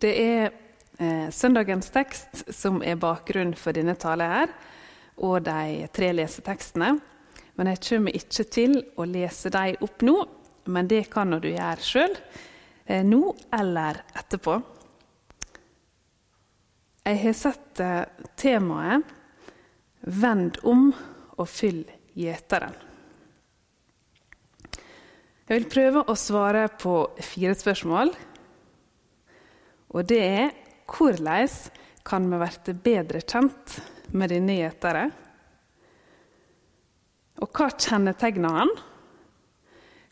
Det er eh, søndagens tekst som er bakgrunn for denne talen her, og de tre lesetekstene. Men jeg kommer ikke til å lese dem opp nå, men det kan du gjøre sjøl. Eh, nå eller etterpå. Jeg har sett eh, temaet 'Vend om og fyll gjeteren'. Jeg vil prøve å svare på fire spørsmål. Og det er hvordan kan vi bli bedre kjent med denne gjeteren? Og hva kjennetegner han?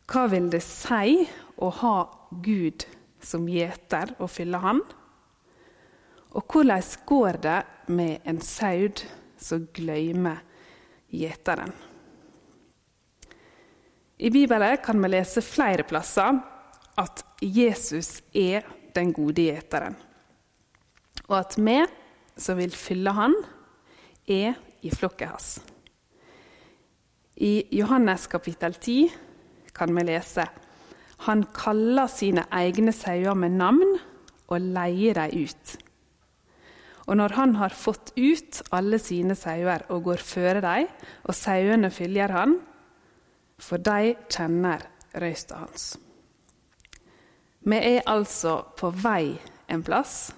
Hva vil det si å ha Gud som gjeter og fylle han? Og hvordan går det med en saud som glemmer gjeteren? I Bibelen kan vi lese flere plasser at Jesus er den gode gjeteren, og at vi som vil fylle han, er i flokket hans. I Johannes kapittel 10 kan vi lese han kaller sine egne sauer med navn og leier dem ut. Og når han har fått ut alle sine sauer og går føre dem, og sauene følger han, for de kjenner røysta hans. Vi er altså på vei en plass,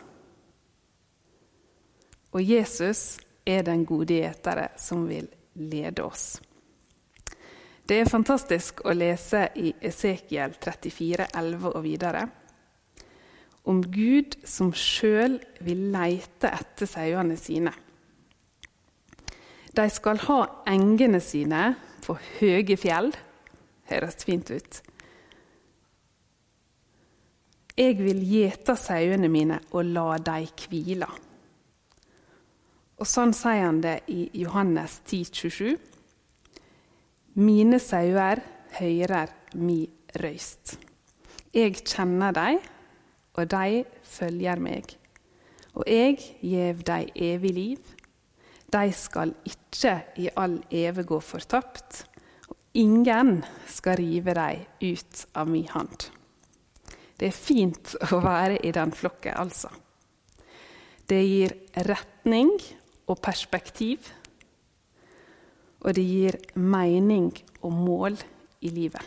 og Jesus er den gode gjetere som vil lede oss. Det er fantastisk å lese i Esekiel 34, 11 og videre om Gud som sjøl vil leite etter sauene sine. De skal ha engene sine på høye fjell. Høres fint ut. Jeg vil gjete sauene mine og la dem hvile. Og sånn sier han det i Johannes 10, 27. Mine sauer hører mi røyst. Jeg kjenner dem, og de følger meg. Og jeg gjev dem evig liv de skal ikke i all eve gå fortapt, og ingen skal rive dem ut av mi hand. Det er fint å være i den flokken, altså. Det gir retning og perspektiv. Og det gir mening og mål i livet.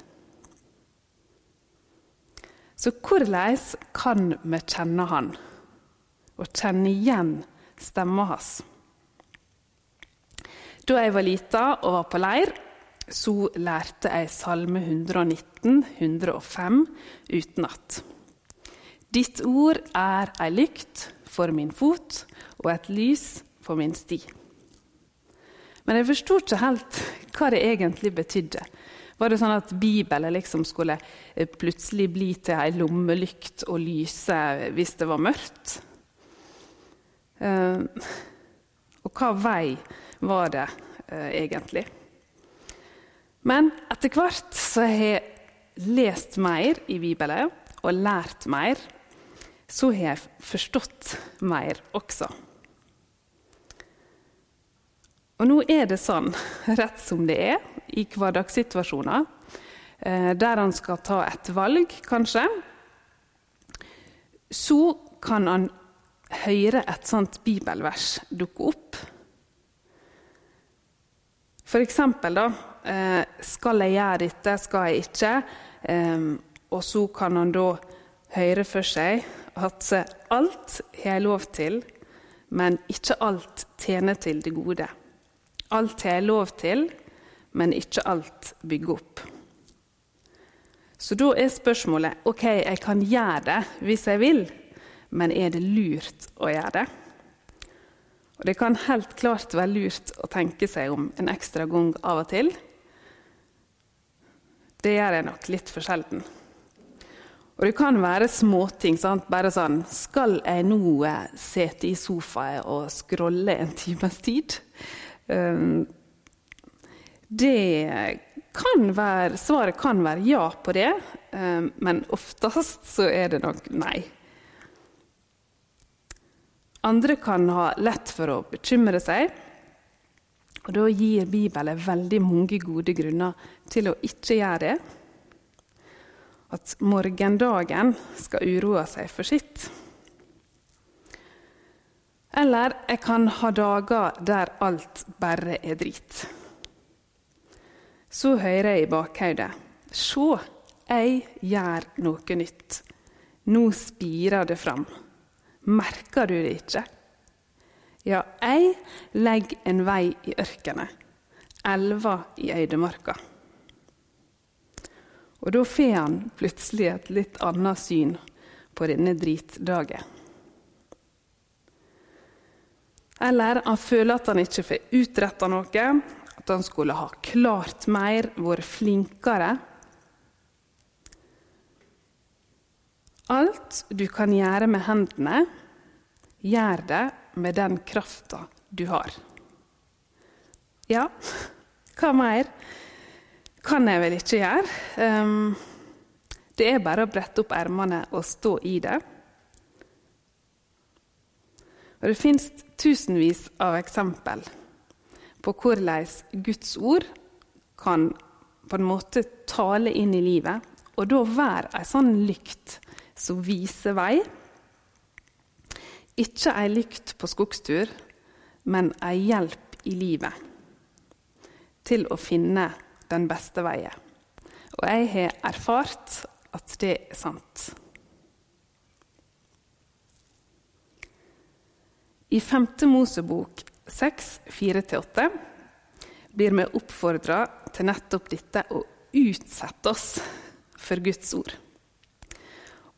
Så hvordan kan vi kjenne Han og kjenne igjen stemma hans? Da jeg var lita og var på leir, så lærte jeg Salme 119, 105 utenat. Ditt ord er ei lykt for min fot og et lys for min sti. Men jeg forsto ikke helt hva det egentlig betydde. Var det sånn at Bibelen liksom skulle eh, plutselig bli til ei lommelykt og lyse hvis det var mørkt? Uh, og hva vei var det eh, egentlig. Men etter hvert så har jeg lest mer i Bibelen og lært mer. Så har jeg forstått mer også. Og nå er det sånn, rett som det er, i hverdagssituasjoner, eh, der han skal ta et valg, kanskje, så kan han høre et sånt bibelvers dukke opp for eksempel, da. Eh, skal jeg gjøre dette, skal jeg ikke? Eh, og så kan han da høre for seg at alt har jeg lov til, men ikke alt tjener til det gode. Alt har jeg lov til, men ikke alt bygger opp. Så da er spørsmålet ok, jeg kan gjøre det hvis jeg vil, men er det lurt å gjøre det? Og det kan helt klart være lurt å tenke seg om en ekstra gang av og til. Det gjør jeg nok litt for sjelden. Og det kan være småting. Sant? Bare sånn Skal jeg nå eh, sitte i sofaen og scrolle en times tid? Um, det kan være Svaret kan være ja på det, um, men oftest så er det nok nei. Andre kan ha lett for å bekymre seg. Og Da gir Bibelen veldig mange gode grunner til å ikke gjøre det. At morgendagen skal uroe seg for sitt. Eller jeg kan ha dager der alt bare er drit. Så hører jeg i bakhodet Se, jeg gjør noe nytt. Nå spirer det fram. Merker du det ikke? Ja, jeg legger en vei i ørkenen, elva i øydemarka. Og da får han plutselig et litt annet syn på denne dritdagen. Eller han føler at han ikke får utretta noe, at han skulle ha klart mer, vært flinkere. Alt du kan gjøre med hendene, gjør det med den krafta du har. Ja, hva mer kan jeg vel ikke gjøre? Um, det er bare å brette opp ermene og stå i det. Og Det fins tusenvis av eksempel på hvordan Guds ord kan på en måte tale inn i livet, og da være ei sånn lykt som viser vei. Ikke ei lykt på skogstur, men ei hjelp i livet til å finne den beste veien. Og jeg har erfart at det er sant. I 5. Mosebok 6, 4-8 blir vi oppfordra til nettopp dette å utsette oss for Guds ord.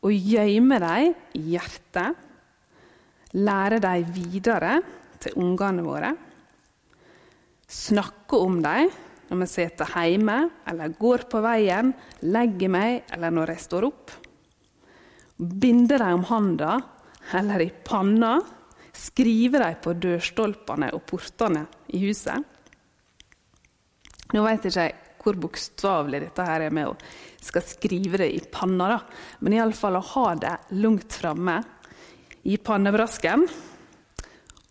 Å gjemme dem i hjertet, lære dem videre til ungene våre. Snakke om dem når vi sitter hjemme eller går på veien, legger meg eller når jeg står opp. Binde dem om handa eller i panna skrive dem på dørstolpene og portene i huset. Nå vet ikke jeg hvor bokstavelig dette her er med å skal skrive det i panna, da. men iallfall å ha det langt framme i pannebrasken.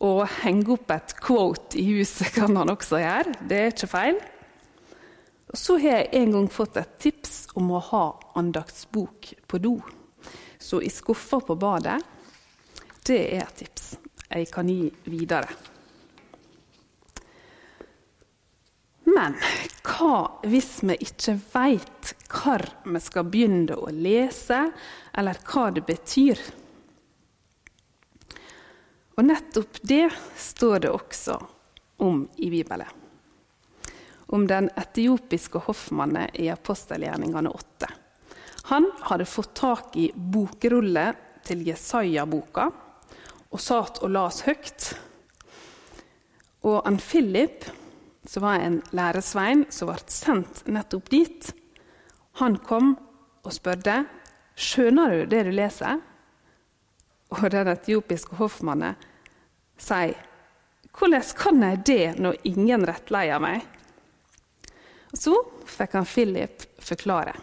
Og henge opp et quote i huset kan han også gjøre. Det er ikke feil. Og så har jeg en gang fått et tips om å ha andaktsbok på do. Så i skuffa på badet, det er et tips jeg kan gi videre. Men hva hvis vi ikke veit hvor vi skal begynne å lese, eller hva det betyr? Og nettopp det står det også om i Bibelen. Om den etiopiske hoffmannen i apostelgjerningene 8. Han hadde fått tak i bokruller til Jesaja-boka og satt og las høyt. Og han Philip, som var en læresvein som ble sendt nettopp dit, han kom og spurte skjønner du det du leser. Og den etiopiske hoffmannen sier hvordan kan jeg det når ingen rettleier meg? Og Så fikk han Philip forklare.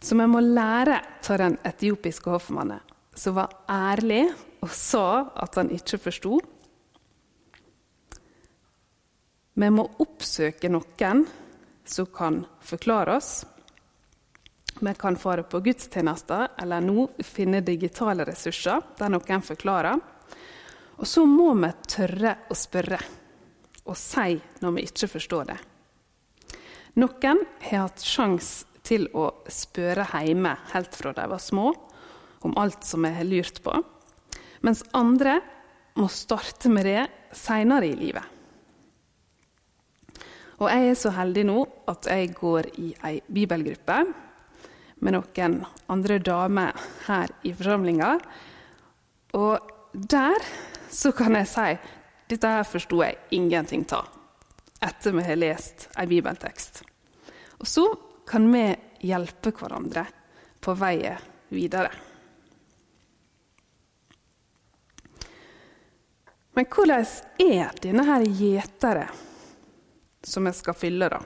Så vi må lære av den etiopiske hoffmannen som var ærlig og sa at han ikke forsto. Vi må oppsøke noen som kan forklare oss. Vi kan fare på gudstjenester eller nå finne digitale ressurser der noen forklarer. Og så må vi tørre å spørre og si når vi ikke forstår det. Noen har hatt sjanse til å spørre hjemme helt fra de var små, om alt som jeg har lurt på. Mens andre må starte med det seinere i livet. Og jeg er så heldig nå at jeg går i ei bibelgruppe med noen andre damer her i forsamlinga. Og der så kan jeg si dette her forsto jeg ingenting av etter vi har lest en bibeltekst. Og så kan vi hjelpe hverandre på veien videre. Men hvordan er denne her gjetere som jeg skal fylle, da?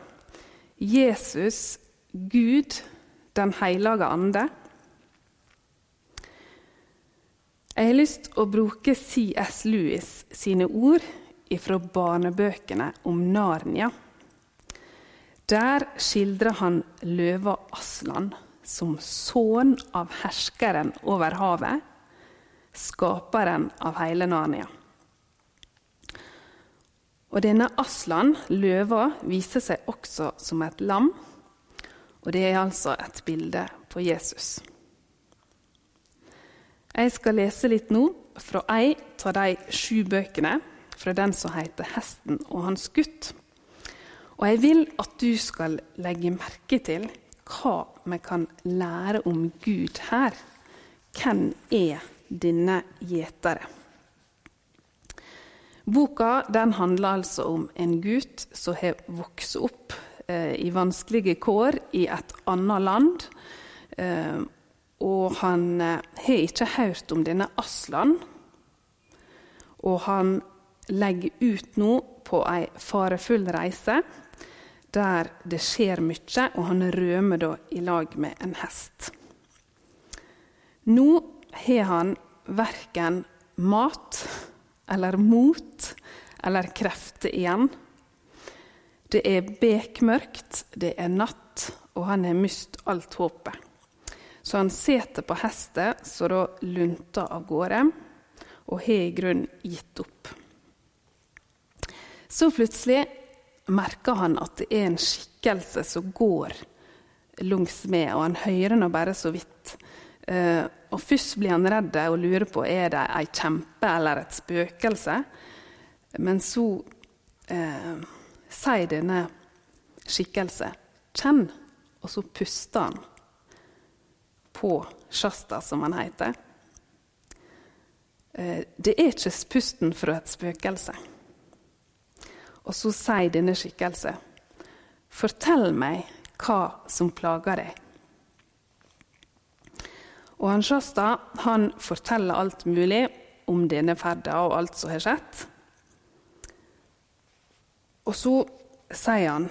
Jesus, Gud, Den hellige ande? Jeg har lyst å bruke C.S. Lewis sine ord fra barnebøkene om Narnia. Der skildrer han løva Aslan som sønn av herskeren over havet, skaperen av hele Narnia. Og denne Aslan, løva, viser seg også som et lam. Og det er altså et bilde på Jesus. Jeg skal lese litt nå fra ei av de sju bøkene fra den som heter 'Hesten og hans gutt'. Og jeg vil at du skal legge merke til hva vi kan lære om Gud her. Hvem er denne gjetere? Boka handler altså om en gutt som har vokst opp i vanskelige kår i et annet land. Eh, og han eh, har ikke hørt om denne Aslan. Og han legger ut nå på ei farefull reise der det skjer mye, og han rømmer da i lag med en hest. Nå har han verken mat eller mot eller krefter igjen. Det er bekmørkt, det er natt, og han har mist alt håpet. Så han setter på hestet, så da lunter av gårde, og har i grunnen gitt opp. Så plutselig merker han at det er en skikkelse som går langs med, og han hører nå bare så vidt. Uh, og Først blir han redd og lurer på er det ei kjempe eller et spøkelse. Men så uh, sier denne skikkelse 'kjenn', og så puster han på Shasta, som han heter. Uh, det er ikke pusten fra et spøkelse. Og så sier denne skikkelse, 'Fortell meg hva som plager deg.' Og han Shasta han forteller alt mulig om denne ferda og alt som har skjedd. Og så sier han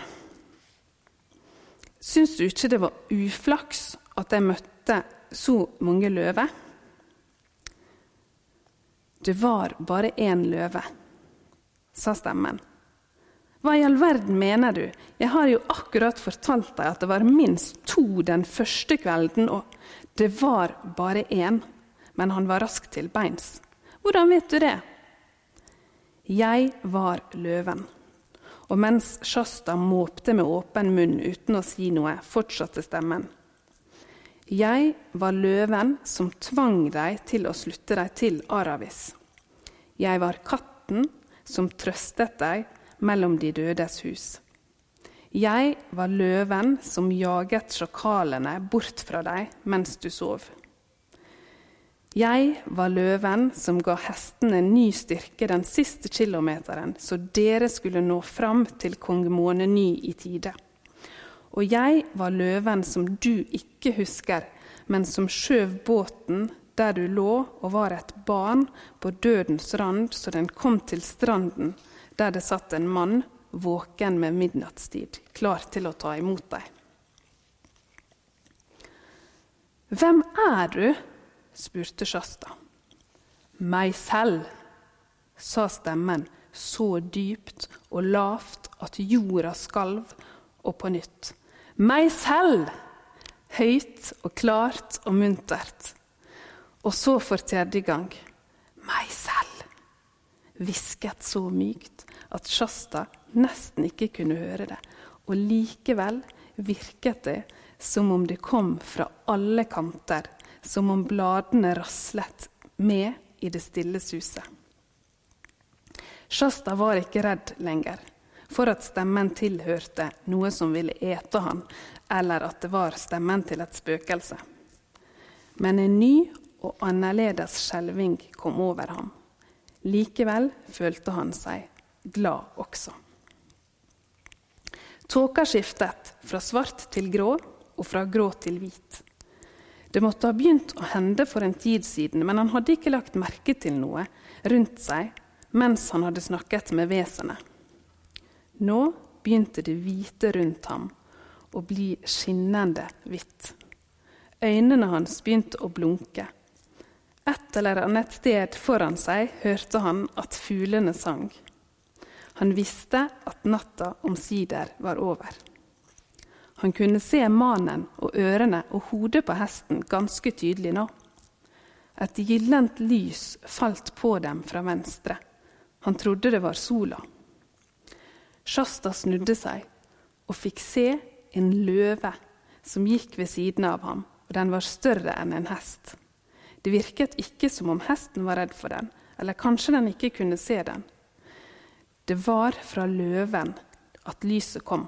Syns du ikke det var uflaks at jeg møtte så mange løver? Det var bare én løve, sa stemmen. Hva i all verden mener du? Jeg har jo akkurat fortalt deg at det var minst to den første kvelden, og det var bare én, men han var rask til beins. Hvordan vet du det? Jeg var løven. Og mens Shasta måpte med åpen munn uten å si noe, fortsatte stemmen. Jeg var løven som tvang deg til å slutte deg til Aravis. Jeg var katten som trøstet deg mellom de dødes hus. Jeg var løven som jaget sjakalene bort fra deg mens du sov. Jeg var løven som ga hestene ny styrke den siste kilometeren, så dere skulle nå fram til kong Måneny i tide. Og jeg var løven som du ikke husker, men som skjøv båten der du lå og var et barn på dødens rand, så den kom til stranden der det satt en mann våken med midnattstid, klar til å ta imot deg. Hvem er du? Spurte Shasta. Meg selv, sa stemmen så dypt og lavt at jorda skalv, og på nytt. Meg selv! Høyt og klart og muntert. Og så for tredje gang. Meg selv! Hvisket så mykt at Shasta nesten ikke kunne høre det. Og likevel virket det som om det kom fra alle kanter, som om bladene raslet med i det stille suset. Shasta var ikke redd lenger for at stemmen tilhørte noe som ville ete han, eller at det var stemmen til et spøkelse. Men en ny og annerledes skjelving kom over ham. Likevel følte han seg glad også. Tåka skiftet fra svart til grå og fra grå til hvit. Det måtte ha begynt å hende for en tid siden, men han hadde ikke lagt merke til noe rundt seg mens han hadde snakket med vesenet. Nå begynte det hvite rundt ham å bli skinnende hvitt. Øynene hans begynte å blunke. Et eller annet sted foran seg hørte han at fuglene sang. Han visste at natta omsider var over. Han kunne se mannen og ørene og hodet på hesten ganske tydelig nå. Et gyllent lys falt på dem fra venstre. Han trodde det var sola. Shasta snudde seg og fikk se en løve som gikk ved siden av ham, og den var større enn en hest. Det virket ikke som om hesten var redd for den, eller kanskje den ikke kunne se den. Det var fra løven at lyset kom.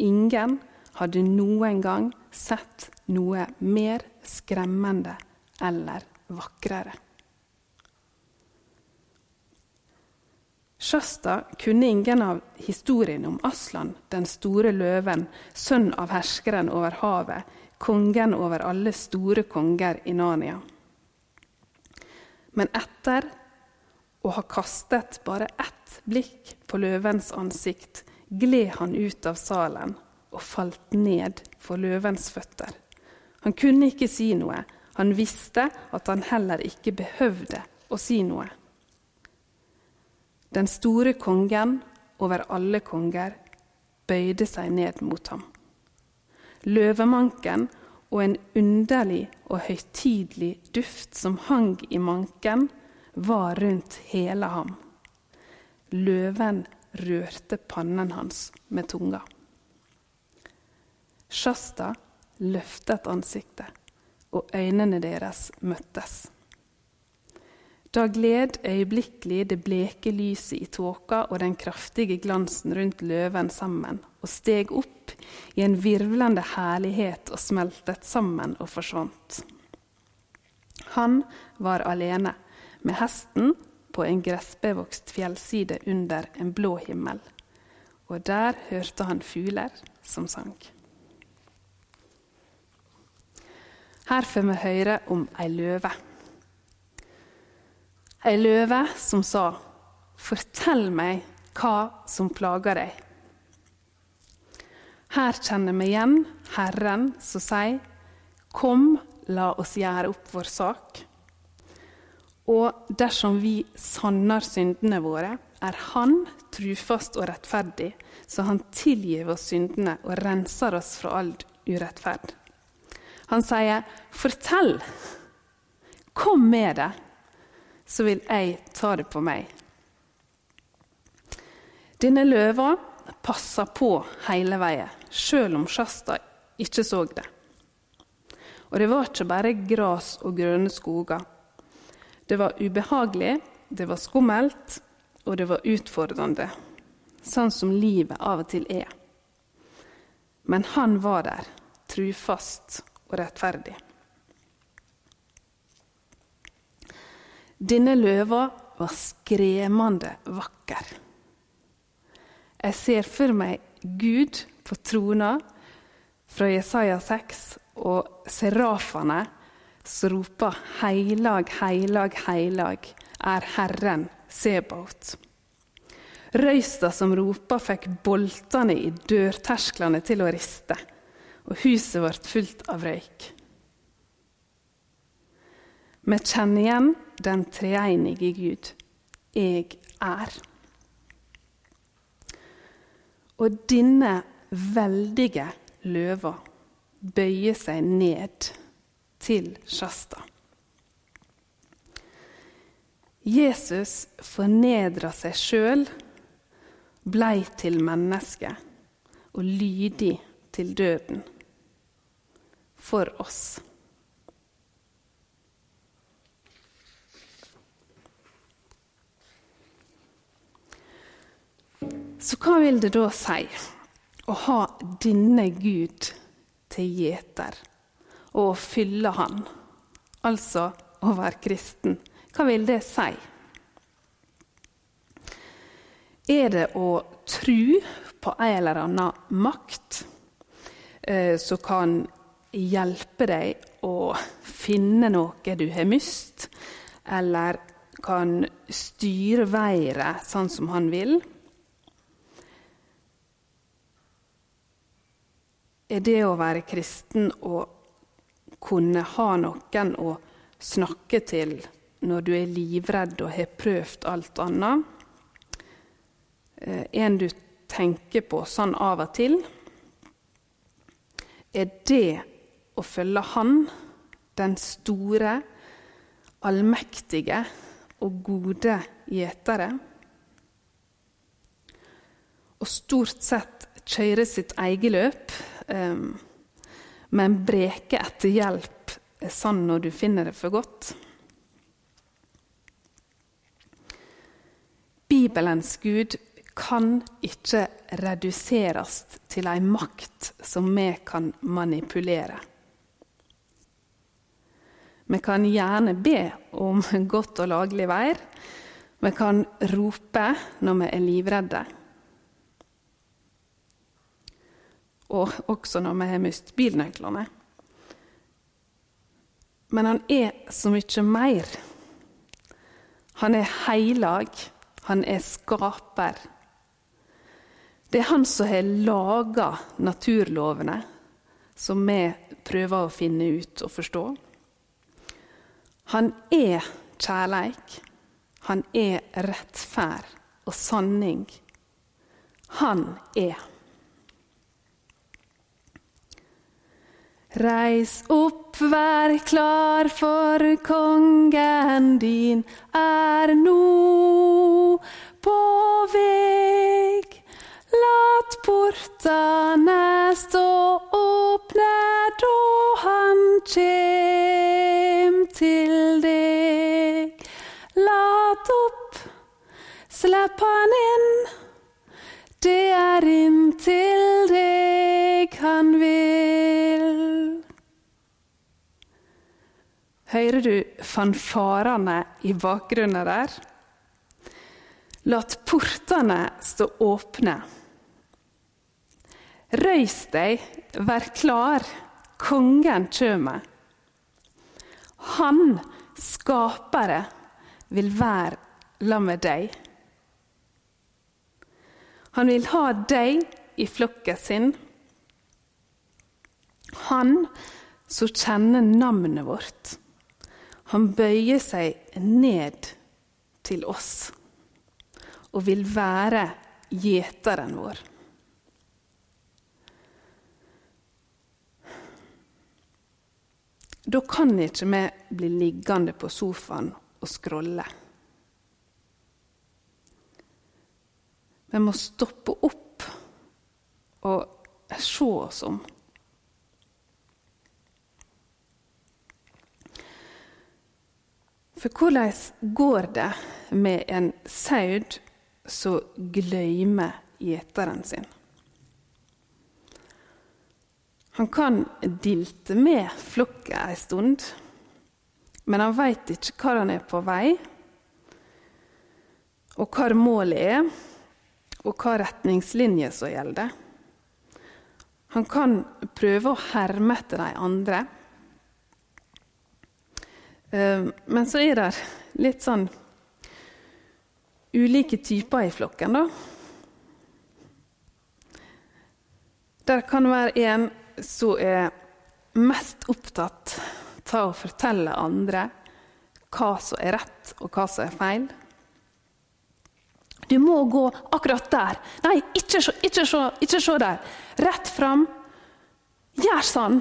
Ingen hadde noen gang sett noe mer skremmende eller vakrere. Shasta kunne ingen av historiene om Aslan, den store løven, sønn av herskeren over havet, kongen over alle store konger i Narnia. Men etter å ha kastet bare ett blikk på løvens ansikt, gled han ut av salen og falt ned for løvens føtter. Han kunne ikke si noe. Han visste at han heller ikke behøvde å si noe. Den store kongen over alle konger bøyde seg ned mot ham. Løvemanken og en underlig og høytidelig duft som hang i manken, var rundt hele ham. Løven rørte pannen hans med tunga. Shasta løftet ansiktet, og øynene deres møttes. Da gled øyeblikkelig det bleke lyset i tåka og den kraftige glansen rundt løven sammen og steg opp i en virvlende herlighet og smeltet sammen og forsvant. Han var alene, med hesten på en gressbevokst fjellside under en blå himmel. Og der hørte han fugler som sang. Her får vi høre om ei løve. Ei løve som sa, 'Fortell meg hva som plager deg'. Her kjenner vi igjen Herren som sier, 'Kom, la oss gjøre opp vår sak'. Og dersom vi sanner syndene våre, er Han trufast og rettferdig, så Han tilgir oss syndene og renser oss fra all urettferd. Han sier, 'Fortell! Kom med det!' så vil jeg ta det på meg. Denne løva passa på hele veien, sjøl om Shasta ikke så det. Og det var ikke bare gras og grønne skoger. Det var ubehagelig, det var skummelt, og det var utfordrende. Sånn som livet av og til er. Men han var der, trufast og rettferdig. Denne løva var skremmende vakker. Jeg ser for meg Gud på trona fra Jesaja 6 og serafene som roper 'Heilag, heilag, heilag er Herren Sebaot'. Røysta som ropa, fikk boltene i dørtersklene til å riste, og huset ble fullt av røyk. Vi kjenner igjen den treenige Gud. Jeg er. Og denne veldige løva bøyer seg ned til Shasta. Jesus fornedra seg sjøl, blei til menneske og lydig til døden for oss. Så hva vil det da si å ha denne Gud til gjeter å fylle Han, altså å være kristen? Hva vil det si? Er det å tro på en eller annen makt eh, som kan hjelpe deg å finne noe du har mist, eller kan styre været sånn som han vil? er det å være kristen å kunne ha noen å snakke til når du er livredd og har prøvd alt annet. Eh, en du tenker på sånn av og til. Er det å følge Han, den store, allmektige og gode gjetere. Og stort sett kjøre sitt eget løp, um, men breke etter hjelp er sann når du finner det for godt. Bibelens Gud kan ikke reduseres til ei makt som vi kan manipulere. Vi kan gjerne be om godt og laglig vær. Vi kan rope når vi er livredde. Og også når vi har mistet bilnøklene. Men han er så mye mer. Han er heilag. Han er skaper. Det er han som har laga naturlovene, som vi prøver å finne ut og forstå. Han er kjærleik. Han er rettferd og sanning. Han er. Reis opp, vær klar, for kongen din er nå på veg. Lat portane stå åpne da han kjem til deg. Lat opp, slipp han inn. Det er inntil deg han vil. Hører du fanfarene i bakgrunnen der? Lat portene stå åpne. Røys deg, vær klar, kongen kjem. Han, skapere, vil være la med deg. Han vil ha deg i flokken sin. Han som kjenner navnet vårt. Han bøyer seg ned til oss og vil være gjeteren vår. Da kan ikke vi bli liggende på sofaen og scrolle. Vi må stoppe opp og se oss om. For hvordan går det med en sau som glemmer gjeteren sin? Han kan dilte med flokket ei stund, men han veit ikke hvor han er på vei, og hvor målet er, og hva retningslinjer som gjelder. Han kan prøve å herme etter de andre. Men så er det litt sånn ulike typer i flokken, da. Der kan være en som er mest opptatt av å fortelle andre hva som er rett, og hva som er feil. Du må gå akkurat der. Nei, ikke se, ikke se, ikke se der. Rett fram. Gjør sånn.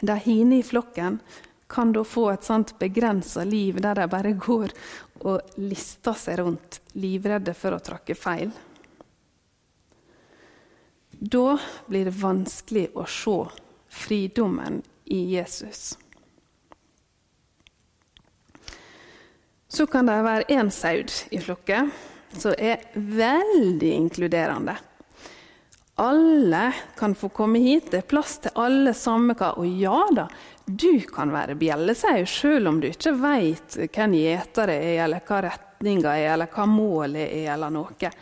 De hine i flokken kan da få et sånt begrensa liv der de bare går og lister seg rundt, livredde for å tråkke feil. Da blir det vanskelig å se fridommen i Jesus. Så kan det være én saud i flokken som er veldig inkluderende. Alle kan få komme hit, det er plass til alle samme hva. Og ja da, du kan være bjellesau selv om du ikke veit hvem gjeter er, eller hva retninga er, eller hva målet er, eller noe.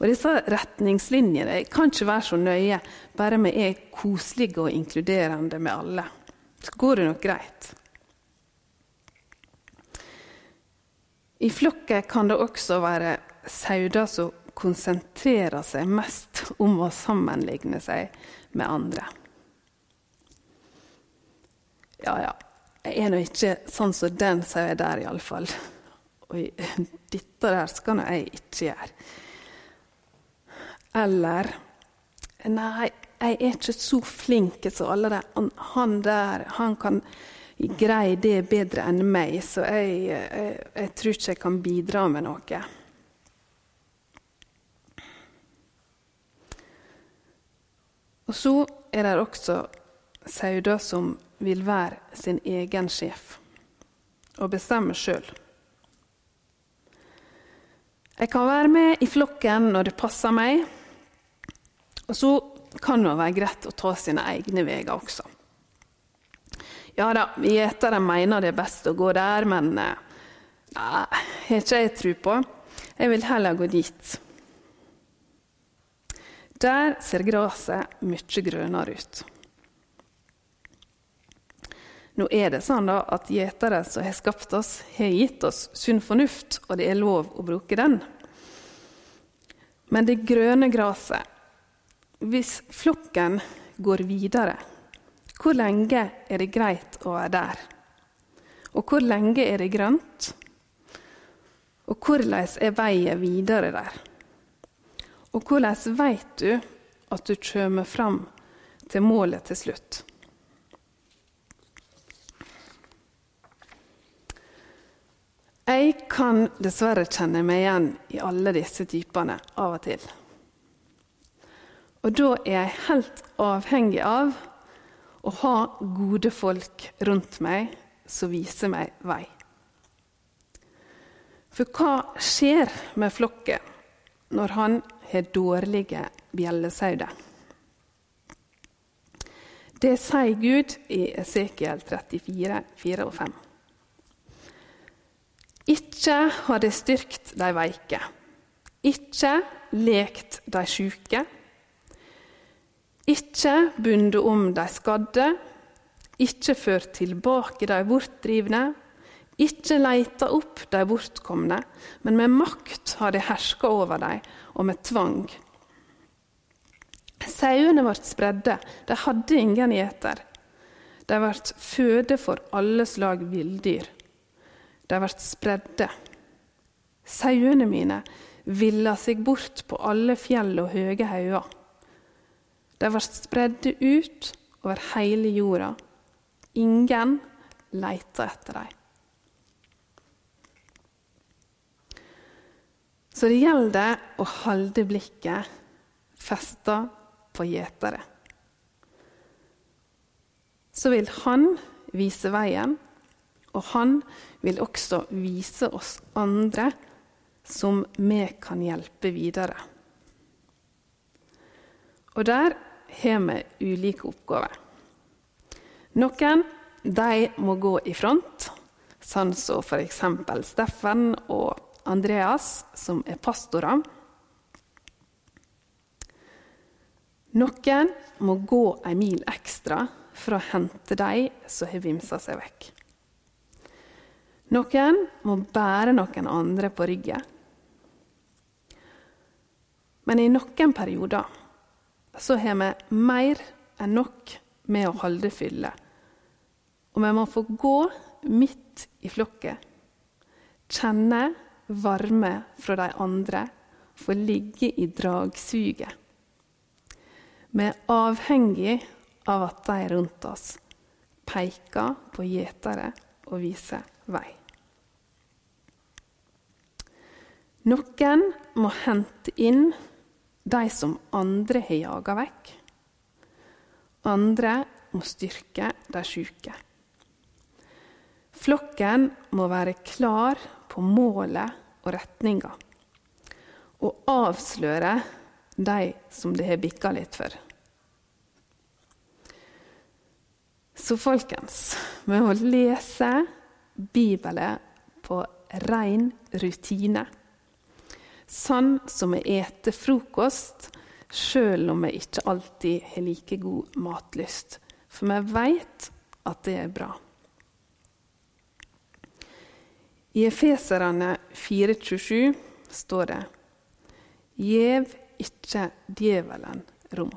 Og disse retningslinjene kan ikke være så nøye, bare vi er koselige og inkluderende med alle. Så går det nok greit. I flokken kan det også være sauer som konsentrerer seg mest om å sammenligne seg med andre. Ja, ja. Jeg er nå ikke sånn som den sauen der, iallfall. Oi, dette der skal nå jeg ikke gjøre. Eller Nei, jeg er ikke så flink som alle de. Han der, han kan greie det bedre enn meg, så jeg, jeg, jeg tror ikke jeg kan bidra med noe. Og så er det også sauer som vil være sin egen sjef og bestemme sjøl. Jeg kan være med i flokken når det passer meg, og så kan det være greit å ta sine egne veier også. Ja da, gjetere mener det er best å gå der, men eh, nei, har ikke jeg tro på. Jeg vil heller gå dit. Der ser gresset mye grønnere ut. Nå er det sånn at gjetere som har skapt oss, har gitt oss sunn fornuft, og det er lov å bruke den. Men det grønne gresset Hvis flokken går videre, hvor lenge er det greit å være der? Og hvor lenge er det grønt? Og hvordan er veien videre der? Og hvordan veit du at du kommer fram til målet til slutt? Jeg kan dessverre kjenne meg igjen i alle disse typene av og til. Og da er jeg helt avhengig av å ha gode folk rundt meg som viser meg vei. For hva skjer med flokken når han har dårlige bjellesauer. Det sier Gud i Esekiel 34, 4 og 5. Ikke har det styrkt de veike, ikke lekt de sjuke, ikke bundet om de skadde, ikke ført tilbake de bortdrivne, ikke leita opp de bortkomne, men med makt har de herska over dem, og med tvang. Sauene ble spredde, de hadde ingen gjeter. De ble føde for alle slag villdyr. De ble spredde. Sauene mine villa seg bort på alle fjell og høye hauger. De ble spredde ut over hele jorda. Ingen leita etter dem. Så det gjelder å holde blikket festa på gjetere. Så vil han vise veien og han vil også vise oss andre som vi kan hjelpe videre. Og der har vi ulike oppgaver. Noen de må gå i front, sånn som f.eks. Steffen og Andreas, som er pastorer. Noen må gå en mil ekstra for å hente de som har vimsa seg vekk. Noen må bære noen andre på ryggen. Men i noen perioder så har vi mer enn nok med å holde fylle. Og vi må få gå midt i flokket, kjenne varme fra de andre, få ligge i dragsuget. Vi er avhengig av at de rundt oss peker på gjetere og viser vei. Noen må hente inn de som andre har jaga vekk. Andre må styrke de sjuke. Flokken må være klar på målet og retninger. og avsløre de som det har bikka litt for. Så folkens, vi må lese Bibelen på ren rutine. Sånn som vi eter frokost, sjøl om vi ikke alltid har like god matlyst. For vi veit at det er bra. I Efeserane 4,27 står det Gjev ikke djevelen rom.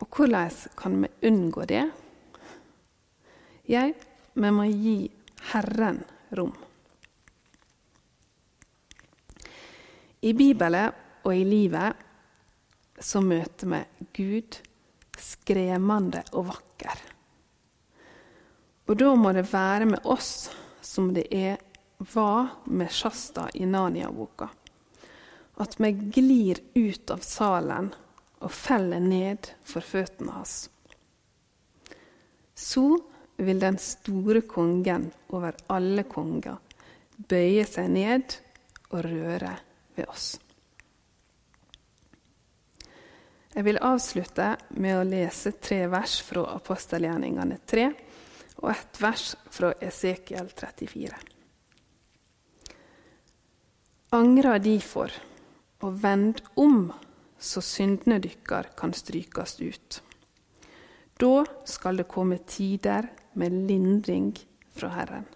Og hvordan kan vi unngå det? Jeg, vi må gi Herren rom. I Bibelen og i livet så møter vi Gud skremmende og vakker. Og da må det være med oss som det er, var med Shasta i Narnia-boka. At vi glir ut av salen og feller ned for føttene hans. Så vil den store kongen over alle konger bøye seg ned og røre ved oss. Jeg vil avslutte med å lese tre vers fra apostelgjerningene 3 og et vers fra Esekiel 34. Angra difor, og vend om, så syndene dykkar kan strykast ut. Da skal det komme tider med lindring fra Herren.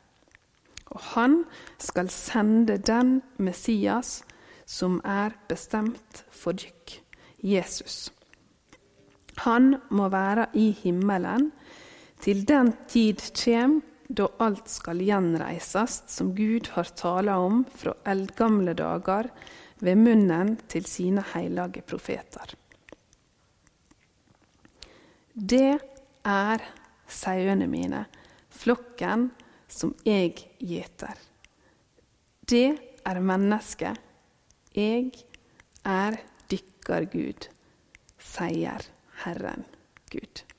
Og Han skal sende den Messias som er bestemt for dykk, Jesus. Han må være i himmelen til den tid kjem da alt skal gjenreisast, som Gud har tala om fra eldgamle dager ved munnen til sine hellige profeter. Det er sauene mine, flokken som jeg gjeter. Det er mennesket. Jeg er dykker Gud, sier Herren Gud.